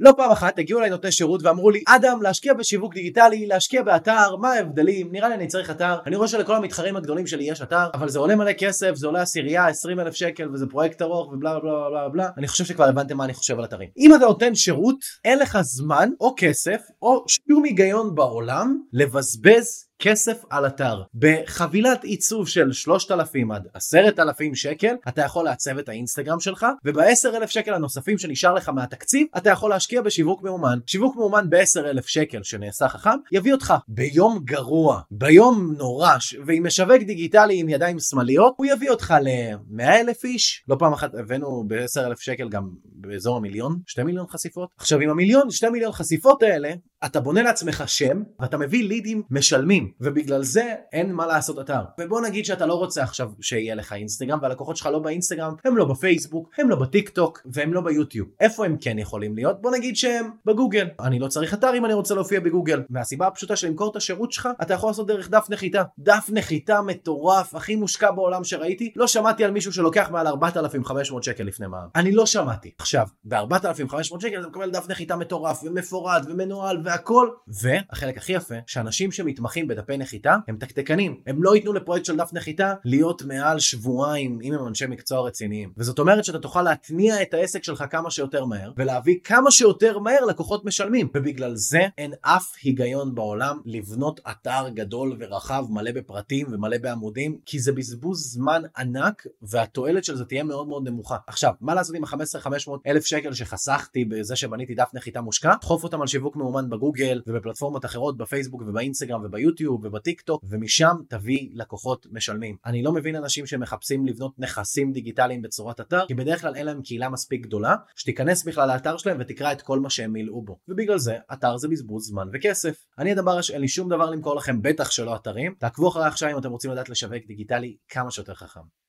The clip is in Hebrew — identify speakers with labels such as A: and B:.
A: לא פעם אחת הגיעו אליי נותני שירות ואמרו לי אדם להשקיע בשיווק דיגיטלי להשקיע באתר מה ההבדלים? נראה לי אני צריך אתר. אני רואה שלכל המתחרים הגדולים שלי יש אתר אבל זה עולה מלא כסף זה עולה עשירייה 20 אלף שקל וזה פרויקט ארוך ובלה בלה בלה בלה. אני חושב שכבר הבנתם מה אני חושב על אתרים. אם אתה נותן שירות אין לך זמן או כסף או שום היגיון בעולם לבזבז כסף על אתר. בחבילת עיצוב של 3,000 עד 10,000 שקל אתה יכול לעצב את האינסטגרם שלך וב-10,000 שקל הנוספים שנשאר לך מהתקציב אתה יכול להשקיע בשיווק מאומן. שיווק מאומן ב-10,000 שקל שנעשה חכם יביא אותך ביום גרוע, ביום נורא ועם משווק דיגיטלי עם ידיים שמאליות הוא יביא אותך ל-100,000 איש. לא פעם אחת הבאנו ב-10,000 שקל גם באזור המיליון, 2 מיליון חשיפות. עכשיו עם המיליון, 2 מיליון חשיפות האלה אתה בונה לעצמך שם ואתה מביא לידים משלמים ובגלל זה אין מה לעשות אתר. ובוא נגיד שאתה לא רוצה עכשיו שיהיה לך אינסטגרם והלקוחות שלך לא באינסטגרם הם לא בפייסבוק הם לא בטיק טוק והם לא ביוטיוב. איפה הם כן יכולים להיות? בוא נגיד שהם בגוגל. אני לא צריך אתר אם אני רוצה להופיע בגוגל. מהסיבה הפשוטה של למכור את השירות שלך אתה יכול לעשות דרך דף נחיתה. דף נחיתה מטורף הכי מושקע בעולם שראיתי. לא שמעתי על מישהו שלוקח מעל 4,500 שקל לפני מע"מ. אני לא שמעתי. עכשיו ב-4,500 שקל אתה מקבל דף נחיתה מטורף ומפורט ומנוהל והכל. והחלק הכי יפה שאנשים שמתמחים בדפי נחיתה הם תקתקנים. הם לא ייתנו לפרויקט של דף נחיתה להיות מעל שבועיים אם הם אנשי מקצוע רציניים. וזאת אומרת שאתה תוכל להתניע את העסק שלך כמה שיותר מהר ולהביא כמה שיותר מהר לקוחות משלמים. ובגלל זה אין אף היגיון בעולם לבנות אתר גדול ורחב מלא בפרטים ומלא בעמודים כי זה בזבוז זמן ענק והתועלת של זה תהיה מאוד מאוד נמוכה. עכשיו מה לעשות עם ה-15-500 אלף שקל שחסכתי בזה שבניתי דף נחיתה מושקע? דחוף אותם על שיווק מאומן בגוגל ובפלטפורמות אחרות בפייסבוק ובאינסטגרם וביוטיוב ובטיק טוק ומשם תביא לקוחות משלמים. אני לא מבין אנשים שמחפשים לבנות נכסים דיגיטליים בצורת אתר כי בדרך כלל אין להם קהילה מספיק גדולה שתיכנס בכלל לאתר שלהם ותקרא את כל מה שהם מילאו בו ובגלל זה אתר זה בזבוז זמן וכסף. אני הדבר אין לי שום דבר למכור לכם בטח שלא אתרים תעקבו אחרי עכשיו אם אתם רוצים לדעת לשווק דיגיטלי כמה שיותר חכם.